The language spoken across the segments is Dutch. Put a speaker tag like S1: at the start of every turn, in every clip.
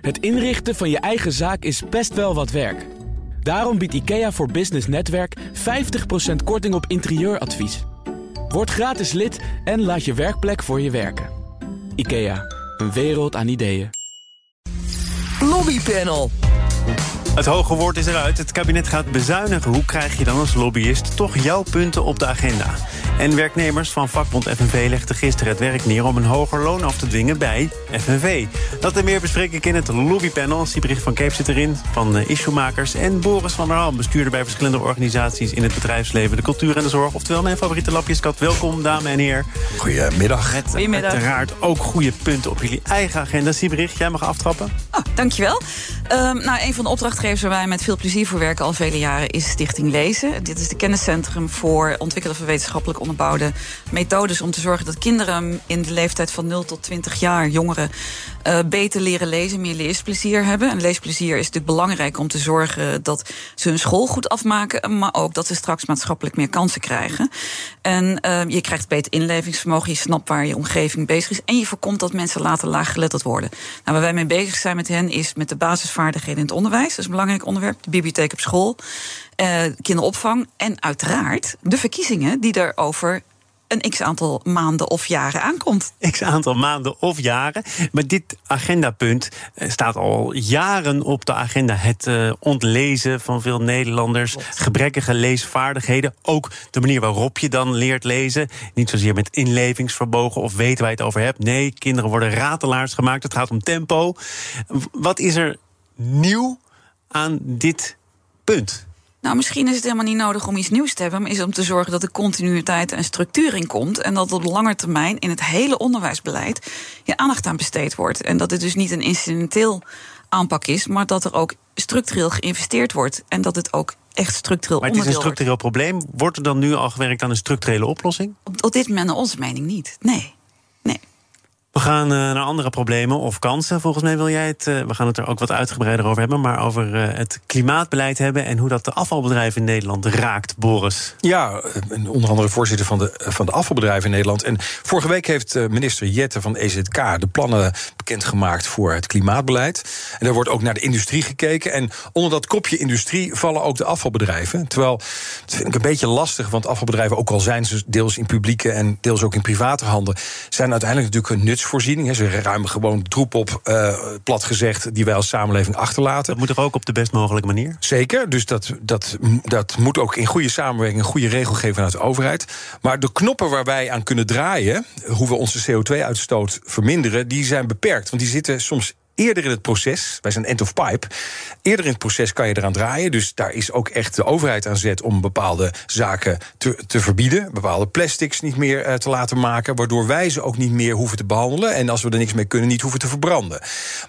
S1: Het inrichten van je eigen zaak is best wel wat werk. Daarom biedt IKEA voor Business Netwerk 50% korting op interieuradvies. Word gratis lid en laat je werkplek voor je werken. IKEA, een wereld aan ideeën.
S2: Lobbypanel.
S3: Het hoge woord is eruit. Het kabinet gaat bezuinigen. Hoe krijg je dan als lobbyist toch jouw punten op de agenda? En werknemers van vakbond FNV legden gisteren het werk neer... om een hoger loon af te dwingen bij FNV. Dat en meer bespreek ik in het lobbypanel. Siebricht van Keep zit erin, van uh, Issuemakers... en Boris van der Ham, bestuurder bij verschillende organisaties... in het bedrijfsleven, de cultuur en de zorg. Oftewel mijn favoriete lapjeskat. Welkom, dames en heren.
S4: Goedemiddag.
S3: Met
S5: Goedemiddag.
S3: uiteraard ook goede punten op jullie eigen agenda. Siebricht, jij mag aftrappen.
S5: Oh, dankjewel. Um, nou, een van de opdrachtgevers waar wij met veel plezier voor werken al vele jaren is Stichting Lezen. Dit is het kenniscentrum voor ontwikkelen van wetenschappelijk methodes om te zorgen dat kinderen in de leeftijd van 0 tot 20 jaar, jongeren, uh, beter leren lezen, meer leesplezier hebben. En leesplezier is natuurlijk belangrijk om te zorgen dat ze hun school goed afmaken, maar ook dat ze straks maatschappelijk meer kansen krijgen. En uh, je krijgt beter inlevingsvermogen, je snapt waar je omgeving bezig is en je voorkomt dat mensen later laaggeletterd worden. Nou, waar wij mee bezig zijn met hen is met de basisvaardigheden in het onderwijs. Dat is een belangrijk onderwerp. De bibliotheek op school, uh, kinderopvang en uiteraard de verkiezingen die er over een x aantal maanden of jaren aankomt.
S3: X aantal maanden of jaren. Maar dit agendapunt staat al jaren op de agenda. Het uh, ontlezen van veel Nederlanders. Gebrekkige leesvaardigheden. Ook de manier waarop je dan leert lezen. Niet zozeer met inlevingsvermogen of weten waar je het over hebt. Nee, kinderen worden ratelaars gemaakt. Het gaat om tempo. Wat is er nieuw aan dit punt?
S5: Nou, misschien is het helemaal niet nodig om iets nieuws te hebben, maar is het om te zorgen dat er continuïteit en structuur in komt. En dat op lange termijn in het hele onderwijsbeleid je aandacht aan besteed wordt. En dat het dus niet een incidenteel aanpak is, maar dat er ook structureel geïnvesteerd wordt. En dat het ook echt structureel
S3: Maar het is een structureel wordt. probleem. Wordt er dan nu al gewerkt aan een structurele oplossing?
S5: Op, op dit moment, naar onze mening, niet. Nee. Nee.
S3: We gaan uh, naar andere problemen of kansen. Volgens mij wil jij het. Uh, we gaan het er ook wat uitgebreider over hebben. Maar over uh, het klimaatbeleid hebben. En hoe dat de afvalbedrijven in Nederland raakt, Boris.
S4: Ja, onder andere voorzitter van de, van de afvalbedrijven in Nederland. En vorige week heeft minister Jette van EZK de plannen bekendgemaakt voor het klimaatbeleid. En daar wordt ook naar de industrie gekeken. En onder dat kopje industrie vallen ook de afvalbedrijven. Terwijl, dat vind ik een beetje lastig. Want afvalbedrijven, ook al zijn ze deels in publieke en deels ook in private handen, zijn uiteindelijk natuurlijk een nuts voorziening. Ze ruimen gewoon troep op, uh, plat gezegd, die wij als samenleving achterlaten.
S3: Dat moet toch ook op de best mogelijke manier?
S4: Zeker, dus dat, dat, dat moet ook in goede samenwerking, een goede regelgeving vanuit de overheid. Maar de knoppen waar wij aan kunnen draaien, hoe we onze CO2-uitstoot verminderen, die zijn beperkt. Want die zitten soms eerder in het proces, wij zijn end of pipe, eerder in het proces kan je eraan draaien. Dus daar is ook echt de overheid aan zet om bepaalde zaken te, te verbieden. Bepaalde plastics niet meer uh, te laten maken, waardoor wij ze ook niet meer hoeven te behandelen. En als we er niks mee kunnen, niet hoeven te verbranden.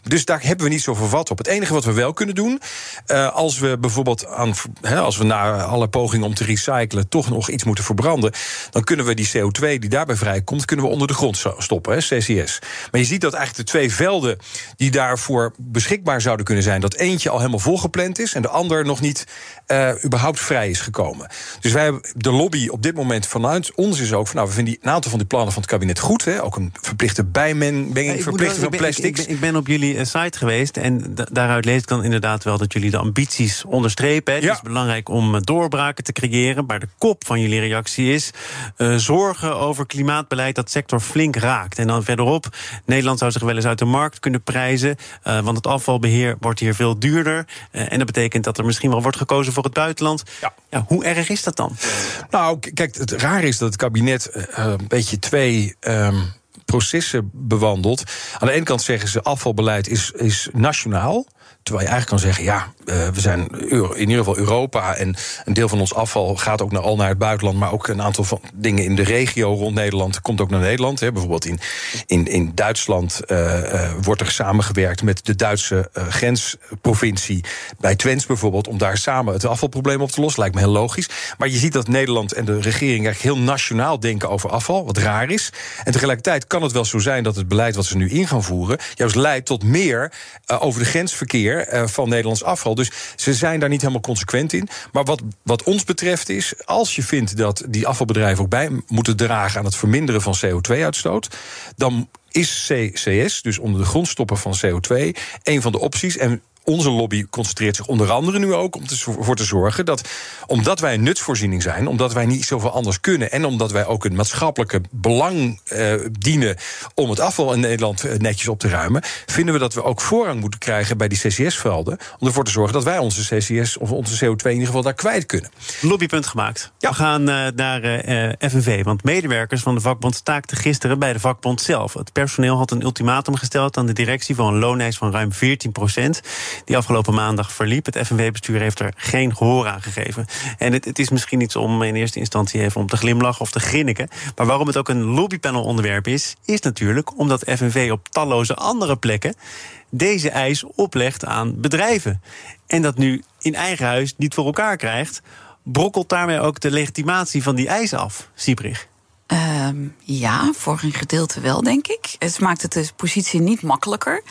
S4: Dus daar hebben we niet zoveel vat op. Het enige wat we wel kunnen doen, uh, als we bijvoorbeeld aan, als we na alle pogingen om te recyclen toch nog iets moeten verbranden, dan kunnen we die CO2 die daarbij vrijkomt, kunnen we onder de grond stoppen, CCS. Maar je ziet dat eigenlijk de twee velden die daarvoor beschikbaar zouden kunnen zijn, dat eentje al helemaal volgepland is en de ander nog niet uh, überhaupt vrij is gekomen. Dus wij hebben de lobby op dit moment vanuit ons is ook van, nou, we vinden die, een aantal van die plannen van het kabinet goed. Hè? Ook een verplichte bijmenging, ja, verplichting van plastics.
S3: Ik ben, ik ben, op jullie site geweest en daaruit lees ik dan inderdaad wel dat jullie de ambities onderstrepen. Het ja. is belangrijk om doorbraken te creëren, maar de kop van jullie reactie is uh, zorgen over klimaatbeleid dat sector flink raakt. En dan verderop, Nederland zou zich wel eens uit de markt kunnen prijzen, uh, want het afvalbeheer wordt hier veel duurder. Uh, en dat betekent dat er misschien wel wordt gekozen voor het buitenland. Ja. ja hoe erg is dat dan?
S4: Nou, kijk, het raar is dat het kabinet uh, een beetje twee. Um, processen bewandelt. Aan de ene kant zeggen ze afvalbeleid is, is nationaal. Terwijl je eigenlijk kan zeggen, ja, uh, we zijn in ieder geval Europa... en een deel van ons afval gaat ook naar, al naar het buitenland... maar ook een aantal van dingen in de regio rond Nederland... komt ook naar Nederland. Hè. Bijvoorbeeld in, in, in Duitsland uh, uh, wordt er samengewerkt... met de Duitse grensprovincie bij Twents bijvoorbeeld... om daar samen het afvalprobleem op te lossen. Lijkt me heel logisch. Maar je ziet dat Nederland en de regering... eigenlijk heel nationaal denken over afval, wat raar is. En tegelijkertijd kan het wel zo zijn dat het beleid wat ze nu in gaan voeren... juist leidt tot meer over de grensverkeer terugkeer van Nederlands afval. Dus ze zijn daar niet helemaal consequent in. Maar wat, wat ons betreft is, als je vindt dat die afvalbedrijven ook bij moeten dragen aan het verminderen van CO2-uitstoot, dan is CCS, dus onder de grondstoppen van CO2, een van de opties. En onze lobby concentreert zich onder andere nu ook om ervoor te zorgen dat, omdat wij een nutsvoorziening zijn, omdat wij niet zoveel anders kunnen en omdat wij ook een maatschappelijke belang eh, dienen om het afval in Nederland eh, netjes op te ruimen, vinden we dat we ook voorrang moeten krijgen bij die CCS-velden. Om ervoor te zorgen dat wij onze CCS of onze CO2 in ieder geval daar kwijt kunnen.
S3: Lobbypunt gemaakt. Ja. We gaan uh, naar uh, FNV, want medewerkers van de vakbond staakten gisteren bij de vakbond zelf. Het personeel had een ultimatum gesteld aan de directie voor een looneis van ruim 14 procent die afgelopen maandag verliep. Het FNW-bestuur heeft er geen gehoor aan gegeven. En het, het, is misschien iets om in eerste instantie even om te glimlachen of te grinniken. Maar waarom het ook een lobbypanel-onderwerp is, is natuurlijk omdat FNV op talloze andere plekken deze eis oplegt aan bedrijven. En dat nu in eigen huis niet voor elkaar krijgt, brokkelt daarmee ook de legitimatie van die eis af, Siebrich.
S5: Ehm, ja, voor een gedeelte wel, denk ik. Het maakt het de positie niet makkelijker.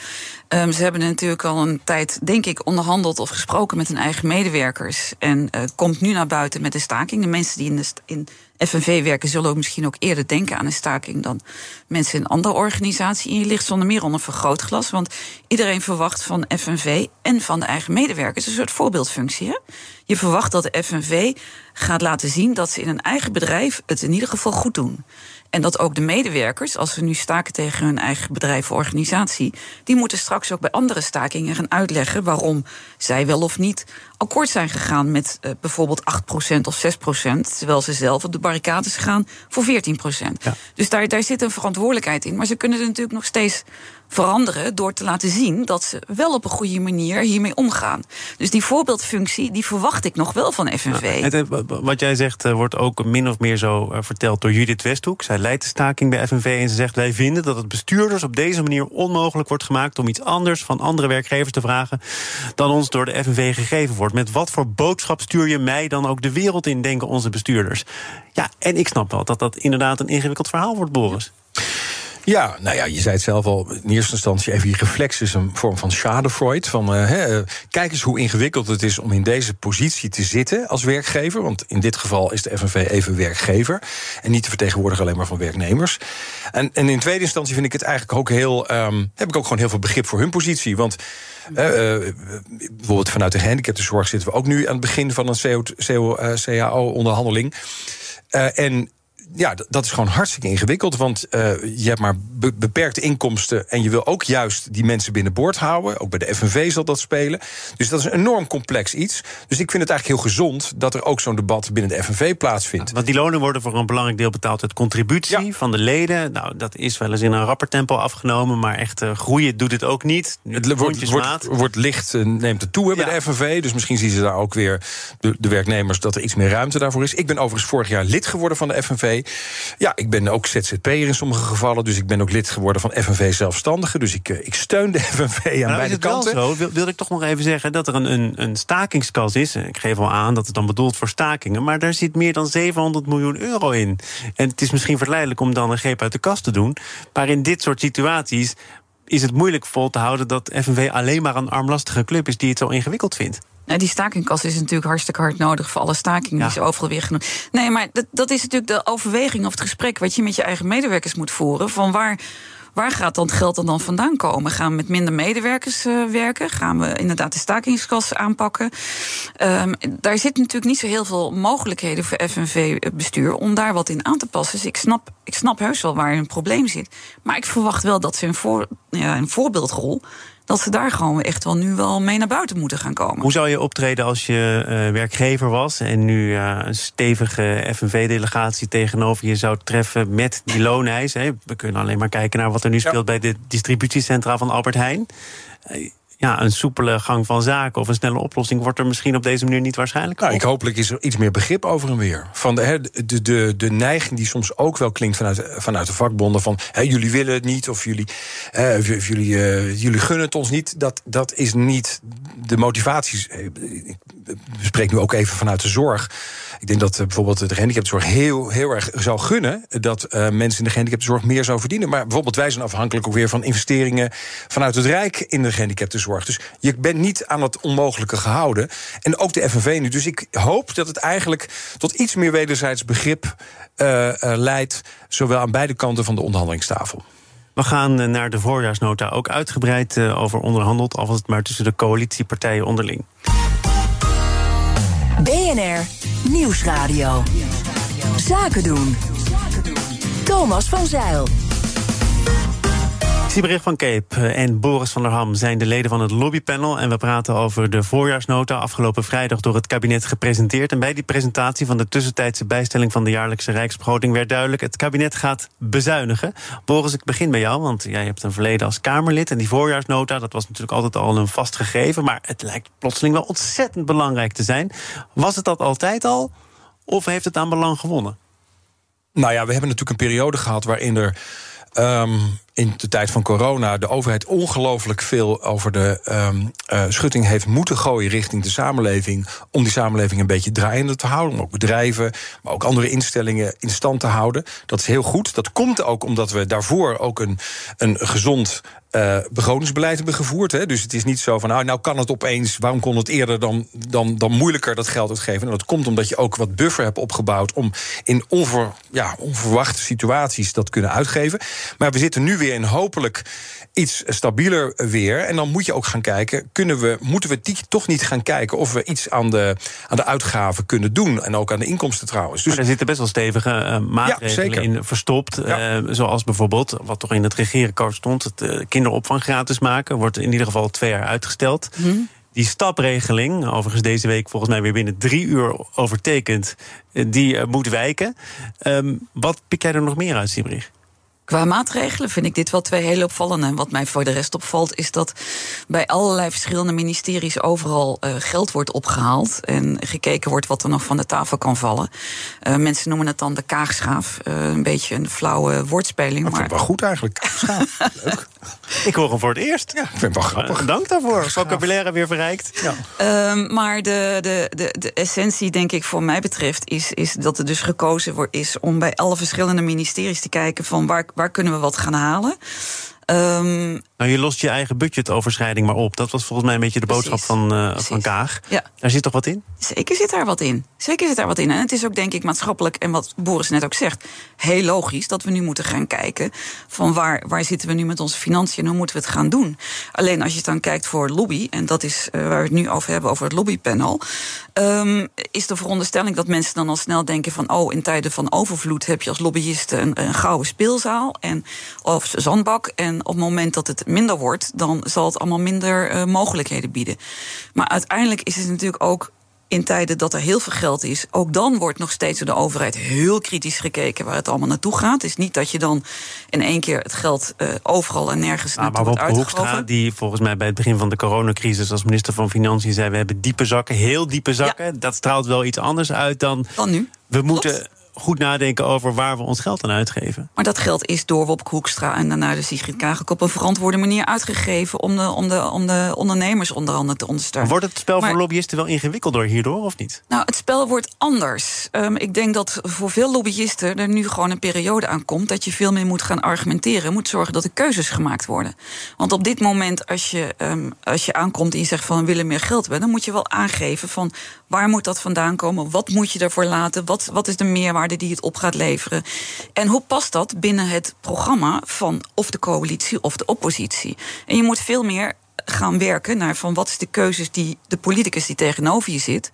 S5: Um, ze hebben natuurlijk al een tijd, denk ik, onderhandeld of gesproken met hun eigen medewerkers. En uh, komt nu naar buiten met de staking. De mensen die in, de in FNV werken, zullen ook misschien ook eerder denken aan een staking dan mensen in een andere organisatie. En je ligt zonder meer onder vergrootglas. Want iedereen verwacht van FNV en van de eigen medewerkers een soort voorbeeldfunctie. Hè? Je verwacht dat de FNV gaat laten zien dat ze in een eigen bedrijf het in ieder geval goed doen. En dat ook de medewerkers, als ze nu staken tegen hun eigen bedrijf of organisatie, die moeten straks ook bij andere stakingen gaan uitleggen waarom zij wel of niet akkoord zijn gegaan met uh, bijvoorbeeld 8% of 6%, terwijl ze zelf op de barricades gaan voor 14%. Ja. Dus daar, daar zit een verantwoordelijkheid in. Maar ze kunnen er natuurlijk nog steeds veranderen door te laten zien dat ze wel op een goede manier hiermee omgaan. Dus die voorbeeldfunctie, die verwacht ik nog wel van FNV.
S3: Ja, wat jij zegt eh, wordt ook min of meer zo eh, verteld door Judith Westhoek. Zij leidt de staking bij FNV en ze zegt: Wij vinden dat het bestuurders op deze manier onmogelijk wordt gemaakt om iets anders van andere werkgevers te vragen dan ons door de FNV gegeven wordt. Met wat voor boodschap stuur je mij dan ook de wereld in, denken onze bestuurders? Ja, en ik snap wel dat dat inderdaad een ingewikkeld verhaal wordt, Boris.
S4: Ja, nou ja, je zei het zelf al. In eerste instantie even die reflex is een vorm van schadefreud. Van, uh, kijk eens hoe ingewikkeld het is om in deze positie te zitten als werkgever. Want in dit geval is de FNV even werkgever. En niet de vertegenwoordiger alleen maar van werknemers. En, en in tweede instantie vind ik het eigenlijk ook heel. Um, heb ik ook gewoon heel veel begrip voor hun positie. Want. Uh, bijvoorbeeld vanuit de gehandicaptenzorg zitten we ook nu aan het begin van een CAO-onderhandeling. en ja, dat is gewoon hartstikke ingewikkeld. Want uh, je hebt maar beperkte inkomsten. En je wil ook juist die mensen binnenboord houden. Ook bij de FNV zal dat spelen. Dus dat is een enorm complex iets. Dus ik vind het eigenlijk heel gezond dat er ook zo'n debat binnen de FNV plaatsvindt.
S3: want die lonen worden voor een belangrijk deel betaald uit contributie van de leden. Nou, dat is wel eens in een rapper tempo afgenomen. Maar echt uh, groeien doet het ook niet.
S4: Het wordt, wordt, wordt, licht, uh, neemt het toe bij de FNV. Dus misschien zien ze daar ook weer de, de werknemers dat er iets meer ruimte daarvoor is. Ik ben overigens vorig jaar lid geworden van de FNV. Ja, ik ben ook ZZP'er in sommige gevallen. Dus ik ben ook lid geworden van FNV Zelfstandigen. Dus ik, eh, ik steun de FNV aan nou, beide kanten.
S3: Wel zo, wil, wil, ik toch nog even zeggen dat er een, een, een stakingskas is. Ik geef al aan dat het dan bedoeld voor stakingen. Maar daar zit meer dan 700 miljoen euro in. En het is misschien verleidelijk om dan een greep uit de kast te doen. Maar in dit soort situaties is het moeilijk vol te houden dat FNV alleen maar een armlastige club is die het zo ingewikkeld vindt.
S5: Nou, die stakingkas is natuurlijk hartstikke hard nodig voor alle stakingen die ze overal weer genoemd. Nee, maar dat, dat is natuurlijk de overweging of het gesprek wat je met je eigen medewerkers moet voeren. Van waar waar gaat dan het geld dan vandaan komen? Gaan we met minder medewerkers uh, werken? Gaan we inderdaad de stakingskas aanpakken? Um, daar zit natuurlijk niet zo heel veel mogelijkheden voor FNV-bestuur om daar wat in aan te passen. Dus ik snap, ik snap heus wel waar een probleem zit. Maar ik verwacht wel dat ze een, voor, ja, een voorbeeldrol dat ze daar gewoon echt wel nu wel mee naar buiten moeten gaan komen.
S3: Hoe zou je optreden als je uh, werkgever was en nu uh, een stevige FNV-delegatie tegenover je zou treffen met die looneis? Hè? We kunnen alleen maar kijken naar wat er nu speelt bij de distributiecentra van Albert Heijn ja, een soepele gang van zaken of een snelle oplossing wordt er misschien op deze manier niet waarschijnlijk.
S4: Nou, ik hopelijk is er iets meer begrip over en weer. Van de, de, de, de neiging die soms ook wel klinkt vanuit, vanuit de vakbonden: van jullie willen het niet of jullie, of jullie, uh, jullie gunnen het ons niet. Dat, dat is niet de motivatie. Ik spreek nu ook even vanuit de zorg. Ik denk dat bijvoorbeeld de gehandicaptenzorg heel, heel erg zou gunnen dat mensen in de gehandicaptenzorg meer zou verdienen. Maar bijvoorbeeld wij zijn afhankelijk ook weer van investeringen vanuit het Rijk in de gehandicaptenzorg. Dus je bent niet aan het onmogelijke gehouden. En ook de FNV nu. Dus ik hoop dat het eigenlijk tot iets meer wederzijds begrip leidt, zowel aan beide kanten van de onderhandelingstafel.
S3: We gaan eh, naar de voorjaarsnota ook uitgebreid eh, over onderhandeld, al was het maar tussen de coalitiepartijen onderling.
S2: BNR Nieuwsradio. Zaken doen. Thomas van Zeil.
S3: Sieberich van Keep en Boris van der Ham zijn de leden van het lobbypanel. En we praten over de voorjaarsnota afgelopen vrijdag door het kabinet gepresenteerd. En bij die presentatie van de tussentijdse bijstelling van de jaarlijkse rijksbegroting werd duidelijk: het kabinet gaat bezuinigen. Boris, ik begin bij jou, want jij hebt een verleden als Kamerlid. En die voorjaarsnota, dat was natuurlijk altijd al een vast gegeven. Maar het lijkt plotseling wel ontzettend belangrijk te zijn. Was het dat altijd al? Of heeft het aan belang gewonnen?
S4: Nou ja, we hebben natuurlijk een periode gehad waarin er. Um, in de tijd van corona de overheid ongelooflijk veel over de um, uh, schutting heeft moeten gooien richting de samenleving. Om die samenleving een beetje draaiende te houden. Ook bedrijven, maar ook andere instellingen in stand te houden. Dat is heel goed. Dat komt ook omdat we daarvoor ook een, een gezond uh, begrotingsbeleid hebben gevoerd. Hè. Dus het is niet zo van, nou, nou kan het opeens, waarom kon het eerder dan, dan, dan moeilijker dat geld uitgeven? En dat komt omdat je ook wat buffer hebt opgebouwd om in onver, ja, onverwachte situaties dat kunnen uitgeven. Maar we zitten nu weer in hopelijk iets stabieler weer. En dan moet je ook gaan kijken, kunnen we, moeten we die toch niet gaan kijken of we iets aan de, aan de uitgaven kunnen doen. En ook aan de inkomsten trouwens.
S3: Dus maar er zitten best wel stevige uh, maatregelen in verstopt. Ja. Uh, zoals bijvoorbeeld, wat toch in het regeerakkoord stond, het uh, kinderopvang gratis maken, wordt in ieder geval twee jaar uitgesteld. Mm. Die stapregeling, overigens deze week volgens mij weer binnen drie uur overtekend, die moet wijken. Um, wat pik jij er nog meer uit, Siebrich?
S5: Qua maatregelen vind ik dit wel twee hele opvallende. En wat mij voor de rest opvalt, is dat bij allerlei verschillende ministeries overal uh, geld wordt opgehaald. En gekeken wordt wat er nog van de tafel kan vallen. Uh, mensen noemen het dan de kaagschaaf. Uh, een beetje een flauwe woordspeling.
S4: Dat maar... vind ik wel goed eigenlijk. Schaaf. Leuk.
S3: Ik hoor hem voor het eerst.
S4: Ja, ik vind het wel grappig.
S3: Dank daarvoor. Vocabulaire weer verrijkt.
S5: Ja. Uh, maar de, de, de, de essentie, denk ik, voor mij betreft, is, is dat er dus gekozen wordt is om bij alle verschillende ministeries te kijken van waar waar kunnen we wat gaan halen?
S3: Um, nou, je lost je eigen budgetoverschrijding maar op. Dat was volgens mij een beetje de
S5: precies,
S3: boodschap van, uh, van Kaag.
S5: Ja.
S3: Daar zit toch wat in?
S5: Zeker zit daar wat in. Zeker zit daar wat in. En het is ook, denk ik, maatschappelijk, en wat Boris net ook zegt, heel logisch dat we nu moeten gaan kijken van waar, waar zitten we nu met onze financiën en hoe moeten we het gaan doen. Alleen als je dan kijkt voor lobby, en dat is uh, waar we het nu over hebben, over het lobbypanel, um, is de veronderstelling dat mensen dan al snel denken van, oh, in tijden van overvloed heb je als lobbyist een, een gouden speelzaal en, of zandbak. En op het moment dat het minder wordt, dan zal het allemaal minder uh, mogelijkheden bieden. Maar uiteindelijk is het natuurlijk ook in tijden dat er heel veel geld is, ook dan wordt nog steeds door de overheid heel kritisch gekeken waar het allemaal naartoe gaat. Het is niet dat je dan in één keer het geld uh, overal en nergens
S3: ah,
S5: naartoe wordt
S3: uitgegeven. Hoekstra, die volgens mij bij het begin van de coronacrisis als minister van Financiën zei: we hebben diepe zakken, heel diepe zakken. Ja. Dat straalt wel iets anders uit dan.
S5: Dan nu.
S3: We moeten. Klopt goed nadenken over waar we ons geld aan uitgeven.
S5: Maar dat geld is door Wopke Hoekstra en daarna de Sigrid Kaag op een verantwoorde manier uitgegeven om de, om de, om de ondernemers onder andere te ondersteunen.
S3: Wordt het spel maar, voor lobbyisten wel ingewikkelder hierdoor of niet?
S5: Nou, het spel wordt anders. Um, ik denk dat voor veel lobbyisten er nu gewoon een periode aankomt dat je veel meer moet gaan argumenteren, moet zorgen dat er keuzes gemaakt worden. Want op dit moment, als je, um, als je aankomt en je zegt van we willen meer geld hebben, dan moet je wel aangeven van waar moet dat vandaan komen, wat moet je ervoor laten, wat, wat is de meerwaarde die het op gaat leveren. En hoe past dat binnen het programma van of de coalitie of de oppositie? En je moet veel meer gaan werken naar van wat is de keuzes die de politicus die tegenover je zit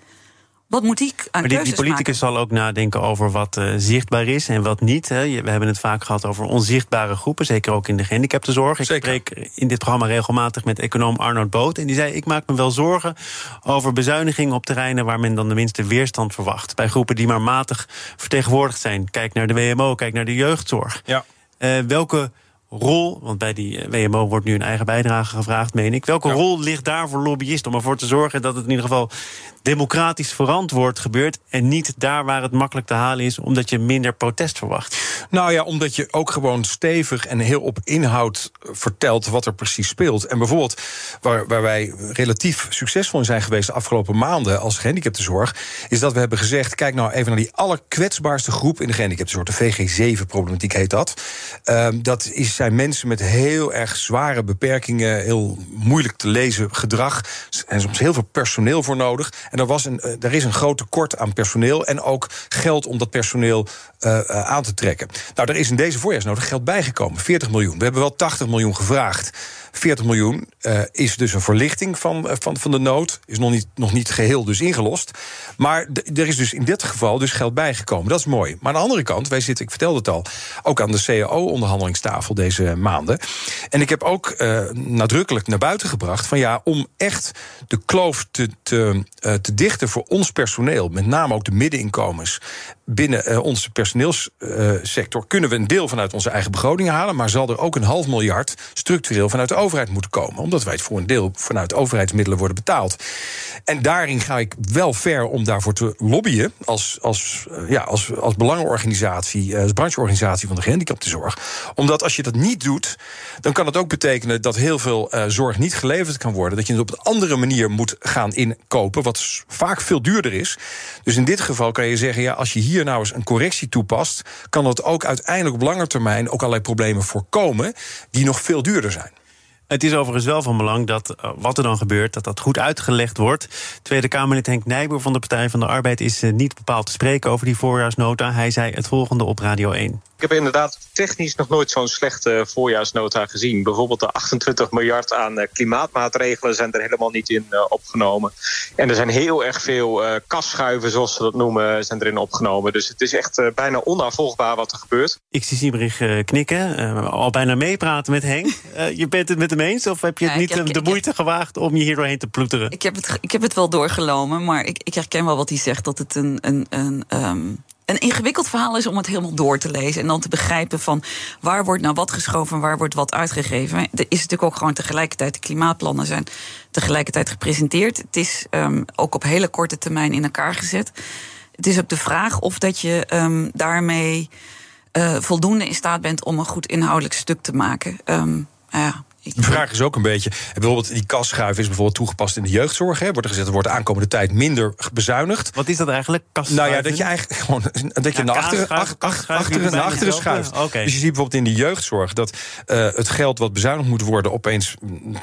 S5: wat moet ik aan
S3: maar die, die politicus
S5: maken?
S3: zal ook nadenken over wat uh, zichtbaar is en wat niet. Hè. We hebben het vaak gehad over onzichtbare groepen, zeker ook in de gehandicaptenzorg. Ik zeker. spreek in dit programma regelmatig met econoom Arnold Boot. En die zei: Ik maak me wel zorgen over bezuinigingen op terreinen waar men dan de minste weerstand verwacht. Bij groepen die maar matig vertegenwoordigd zijn. Kijk naar de WMO, kijk naar de jeugdzorg.
S4: Ja.
S3: Uh, welke rol, want bij die eh, WMO wordt nu een eigen bijdrage gevraagd, meen ik. Welke rol ligt daar voor lobbyisten om ervoor te zorgen dat het in ieder geval democratisch verantwoord gebeurt en niet daar waar het makkelijk te halen is, omdat je minder protest verwacht?
S4: Nou ja, omdat je ook gewoon stevig en heel op inhoud vertelt wat er precies speelt. En bijvoorbeeld waar, waar wij relatief succesvol in zijn geweest de afgelopen maanden als gehandicaptenzorg, is dat we hebben gezegd: kijk nou even naar die allerkwetsbaarste groep in de gehandicaptenzorg, de VG7-problematiek heet dat. Ehm, dat is, zijn mensen met heel erg zware beperkingen, heel moeilijk te lezen gedrag. En soms heel veel personeel voor nodig. En er, was een, eh, er is een groot tekort aan personeel en ook geld om dat personeel uh, aan te trekken. Nou, er is in deze voorjaarsnota geld bijgekomen, 40 miljoen. We hebben wel 80 miljoen gevraagd. 40 miljoen uh, is dus een verlichting van, van, van de nood. Is nog niet, nog niet geheel dus ingelost. Maar er is dus in dit geval dus geld bijgekomen. Dat is mooi. Maar aan de andere kant, wij zitten, ik vertelde het al, ook aan de CAO-onderhandelingstafel deze maanden. En ik heb ook uh, nadrukkelijk naar buiten gebracht van ja, om echt de kloof te, te, te dichten voor ons personeel, met name ook de middeninkomens binnen uh, onze personeelssector kunnen we een deel vanuit onze eigen begroting halen, maar zal er ook een half miljard structureel vanuit de overheid moeten komen, omdat wij het voor een deel vanuit overheidsmiddelen worden betaald. En daarin ga ik wel ver om daarvoor te lobbyen als, als, uh, ja, als, als belangenorganisatie, uh, als brancheorganisatie van de gehandicaptenzorg. Omdat als je dat niet doet, dan kan het ook betekenen dat heel veel zorg niet geleverd kan worden, dat je het op een andere manier moet gaan inkopen, wat vaak veel duurder is. Dus in dit geval kan je zeggen, ja, als je hier hier nou eens een correctie toepast, kan dat ook uiteindelijk op lange termijn ook allerlei problemen voorkomen die nog veel duurder zijn.
S3: Het is overigens wel van belang dat uh, wat er dan gebeurt, dat dat goed uitgelegd wordt. Tweede Kamerlid Henk Nijboer van de Partij van de Arbeid is uh, niet bepaald te spreken over die voorjaarsnota. Hij zei het volgende op Radio 1.
S6: Ik heb inderdaad technisch nog nooit zo'n slechte voorjaarsnota gezien. Bijvoorbeeld de 28 miljard aan uh, klimaatmaatregelen zijn er helemaal niet in uh, opgenomen. En er zijn heel erg veel uh, kasschuiven, zoals ze dat noemen, zijn erin opgenomen. Dus het is echt bijna onafvolgbaar wat er gebeurt.
S3: Ik zie Siebrich knikken, al bijna meepraten met Henk. je bent het met hem eens of heb je ja, niet heb, de moeite heb, gewaagd om je hier doorheen te ploeteren?
S5: Ik heb het, ik heb het wel doorgelomen, maar ik, ik herken wel wat hij zegt. Dat het een, een, een um een ingewikkeld verhaal is om het helemaal door te lezen. En dan te begrijpen van waar wordt nou wat geschoven en waar wordt wat uitgegeven. Er is natuurlijk ook gewoon tegelijkertijd de klimaatplannen zijn tegelijkertijd gepresenteerd. Het is um, ook op hele korte termijn in elkaar gezet. Het is ook de vraag of dat je um, daarmee uh, voldoende in staat bent om een goed inhoudelijk stuk te maken. Um, ja,
S4: de vraag is ook een beetje. Bijvoorbeeld, die kasschuif is bijvoorbeeld toegepast in de jeugdzorg. Hè. Wordt er gezegd, er wordt de aankomende tijd minder bezuinigd.
S3: Wat is dat eigenlijk?
S4: Nou ja, dat je eigenlijk gewoon dat je naar achteren, ach, ach, achteren, naar achteren schuift.
S3: Okay.
S4: Dus je ziet bijvoorbeeld in de jeugdzorg dat uh, het geld wat bezuinigd moet worden, opeens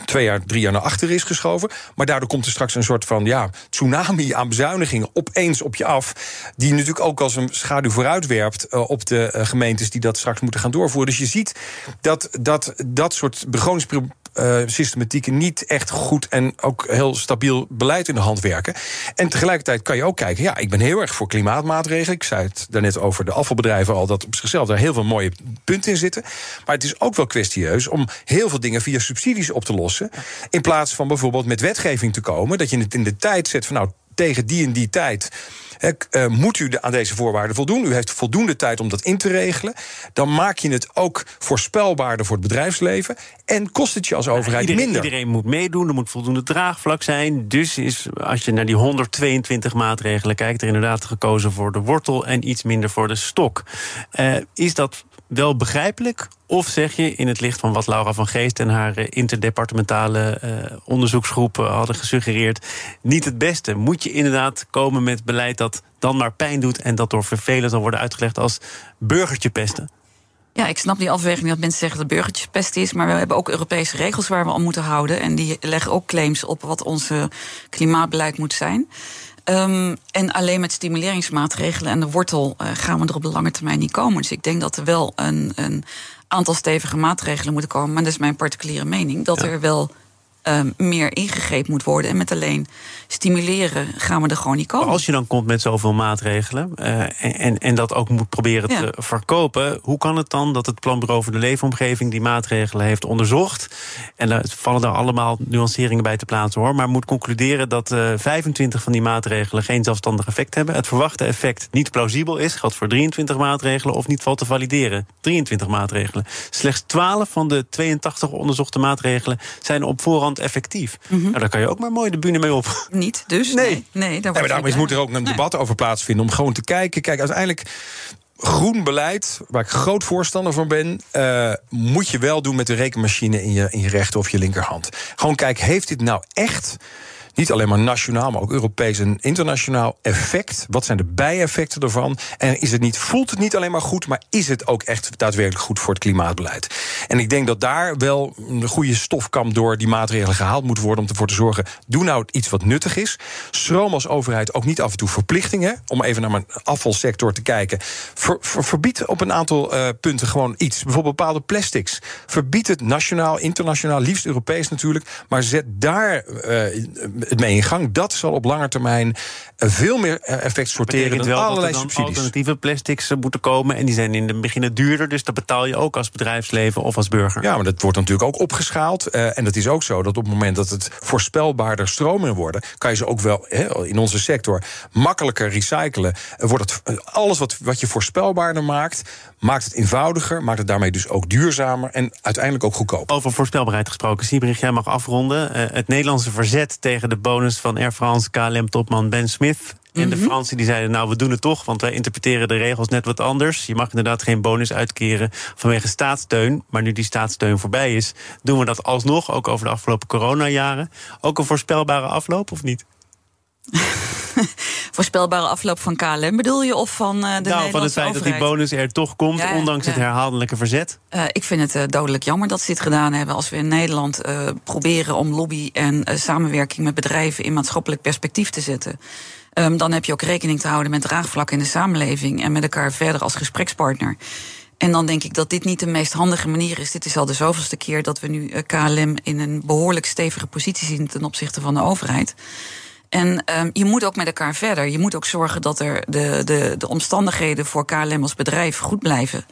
S4: twee jaar, drie jaar naar achteren is geschoven. Maar daardoor komt er straks een soort van ja, tsunami aan bezuinigingen opeens op je af. Die natuurlijk ook als een schaduw vooruitwerpt uh, op de uh, gemeentes die dat straks moeten gaan doorvoeren. Dus je ziet dat dat, dat soort begrotings uh, systematieken niet echt goed en ook heel stabiel beleid in de hand werken. En tegelijkertijd kan je ook kijken, ja, ik ben heel erg voor klimaatmaatregelen. Ik zei het daarnet over de afvalbedrijven al, dat op zichzelf daar heel veel mooie punten in zitten. Maar het is ook wel kwestieus om heel veel dingen via subsidies op te lossen. In plaats van bijvoorbeeld met wetgeving te komen, dat je het in de tijd zet van nou tegen die en die tijd uh, moet u aan deze voorwaarden voldoen? U heeft voldoende tijd om dat in te regelen. Dan maak je het ook voorspelbaarder voor het bedrijfsleven. En kost het je als overheid
S3: iedereen,
S4: minder.
S3: Iedereen moet meedoen, er moet voldoende draagvlak zijn. Dus is, als je naar die 122 maatregelen kijkt, er inderdaad gekozen voor de wortel en iets minder voor de stok. Uh, is dat wel begrijpelijk? Of zeg je in het licht van wat Laura van Geest en haar interdepartementale uh, onderzoeksgroep hadden gesuggereerd, niet het beste? Moet je inderdaad komen met beleid dat dan maar pijn doet en dat door vervelend zal worden uitgelegd als burgertje pesten?
S5: Ja, ik snap die afweging dat mensen zeggen dat burgertjespest is. Maar we hebben ook Europese regels waar we aan moeten houden. En die leggen ook claims op wat onze klimaatbeleid moet zijn. Um, en alleen met stimuleringsmaatregelen en de wortel uh, gaan we er op de lange termijn niet komen. Dus ik denk dat er wel een, een aantal stevige maatregelen moeten komen. Maar dat is mijn particuliere mening. Dat ja. er wel um, meer ingegrepen moet worden. En met alleen stimuleren gaan we er gewoon niet komen.
S3: als je dan komt met zoveel maatregelen uh, en, en dat ook moet proberen te verkopen, hoe kan het dan dat het Planbureau voor de Leefomgeving die maatregelen heeft onderzocht? En daar vallen daar allemaal nuanceringen bij te plaatsen hoor. Maar moet concluderen dat uh, 25 van die maatregelen geen zelfstandig effect hebben. Het verwachte effect niet plausibel is, geldt voor 23 maatregelen of niet valt te valideren. 23 maatregelen. Slechts 12 van de 82 onderzochte maatregelen zijn op voorhand effectief. Mm nou, daar kan je ook maar mooi de bühne mee op.
S5: Niet, dus? Nee. Nee, nee
S4: daar maar daarom moet er ook een debat over plaatsvinden om gewoon te kijken. Kijk, uiteindelijk groen beleid, waar ik groot voorstander van ben, uh, moet je wel doen met de rekenmachine in je, in je rechter of je linkerhand. Gewoon kijken, heeft dit nou echt niet alleen maar nationaal, maar ook Europees en internationaal effect? Wat zijn de bijeffecten ervan? En is het niet, voelt het niet alleen maar goed, maar is het ook echt daadwerkelijk goed voor het klimaatbeleid? En ik denk dat daar wel een goede stofkam door die maatregelen gehaald moet worden om ervoor te zorgen: doe nou iets wat nuttig is. Stroom als overheid ook niet af en toe verplichtingen. Om even naar mijn afvalsector te kijken. Ver, verbied op een aantal uh, punten gewoon iets. Bijvoorbeeld bepaalde plastics. Verbied het nationaal, internationaal, liefst Europees natuurlijk. Maar zet daar het mee in gang. Dat zal op lange termijn eh, veel meer eh, effect sorteren dan allerlei
S3: dat
S4: subsidies.
S3: alternatieve plastics eh, moeten komen. En die zijn in het begin duurder. Dus dat betaal je ook als bedrijfsleven of als burger.
S4: Ja, maar dat wordt natuurlijk ook opgeschaald. Uh, en het is ook zo dat op het moment dat het voorspelbaarder stromen worden, kan je ze ook wel he, in onze sector makkelijker recyclen. wordt het, alles wat, wat je voorspelbaarder maakt, maakt het eenvoudiger, maakt het daarmee dus ook duurzamer en uiteindelijk ook goedkoper.
S3: Over voorspelbaarheid gesproken, Siebrich, jij mag afronden. Uh, het Nederlandse verzet tegen de bonus van Air France KLM-topman Ben Smith. En de mhm. Fransen die zeiden, nou, we doen het toch, want wij interpreteren de regels net wat anders. Je mag inderdaad geen bonus uitkeren vanwege staatssteun. Maar nu die staatssteun voorbij is, doen we dat alsnog, ook over de afgelopen coronajaren. Ook een voorspelbare afloop, of niet?
S5: voorspelbare afloop van KLM bedoel je? Of van uh, de nou,
S3: van het feit
S5: dat
S3: die bonus er toch komt, ondanks het herhaaldelijke verzet?
S5: Uh, ik vind het uh, dodelijk jammer dat ze dit gedaan hebben. Als we in Nederland proberen om lobby en samenwerking met bedrijven in maatschappelijk perspectief te zetten. Um, dan heb je ook rekening te houden met draagvlak in de samenleving en met elkaar verder als gesprekspartner. En dan denk ik dat dit niet de meest handige manier is. Dit is al de zoveelste keer dat we nu KLM in een behoorlijk stevige positie zien ten opzichte van de overheid. En um, je moet ook met elkaar verder. Je moet ook zorgen dat er de, de, de omstandigheden voor KLM als bedrijf goed blijven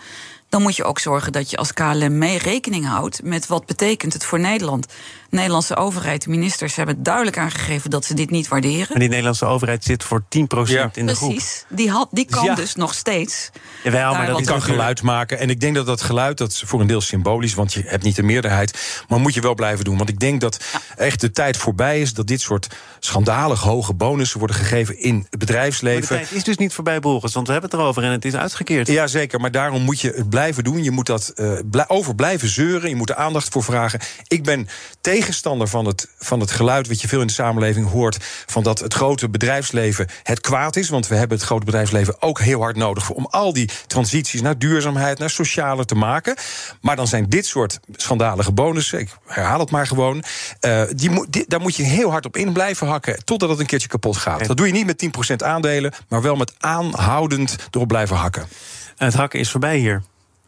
S5: dan moet je ook zorgen dat je als KLM mee rekening houdt met wat betekent het voor Nederland. De Nederlandse overheid, de ministers hebben duidelijk aangegeven dat ze dit niet waarderen.
S3: Maar die Nederlandse overheid zit voor 10% in de
S5: Precies.
S3: groep.
S5: Precies, die, had, die kan dus nog steeds.
S4: Jawel, maar dat kan geluid maken. En ik denk dat dat geluid, dat is voor een deel symbolisch, want je hebt niet de meerderheid. Maar moet je wel blijven doen. Want ik denk dat echt de tijd voorbij is dat dit soort schandalig hoge bonussen worden gegeven in het bedrijfsleven.
S3: Maar de tijd is dus niet voorbij, Boris, want we hebben het erover en het is uitgekeerd.
S4: Ja, zeker. Maar daarom moet je het blijven doen. Je moet dat uh, over blijven zeuren. Je moet er aandacht voor vragen. Ik ben tegenstander van het, van het geluid wat je veel in de samenleving hoort. van dat het grote bedrijfsleven het kwaad is. Want we hebben het grote bedrijfsleven ook heel hard nodig om al die transities naar duurzaamheid, naar socialer te maken. Maar dan zijn dit soort schandalige bonussen, ik herhaal het maar gewoon. Uh, die, die, daar moet je heel hard op in blijven hakken. totdat het een keertje kapot gaat. Dat doe je niet met 10% aandelen, maar wel met aanhoudend erop blijven hakken.
S3: Het hakken is voorbij hier.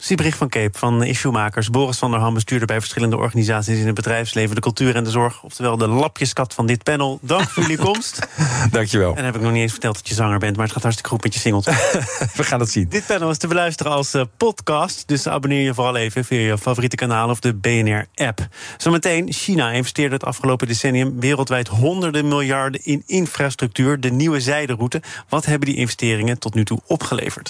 S3: Siebrich van Keep van Issuemakers. Boris van der Ham, bestuurder bij verschillende organisaties in het bedrijfsleven, de cultuur en de zorg. Oftewel de lapjeskat van dit panel. Dank voor jullie komst.
S4: Dankjewel.
S3: En dan heb ik nog niet eens verteld dat je zanger bent, maar het gaat hartstikke goed met je singles.
S4: We gaan het zien.
S3: Dit panel is te beluisteren als uh, podcast. Dus abonneer je vooral even via je favoriete kanaal of de BNR-app. Zometeen, China investeerde het afgelopen decennium wereldwijd honderden miljarden in infrastructuur. De nieuwe zijderoute. Wat hebben die investeringen tot nu toe opgeleverd?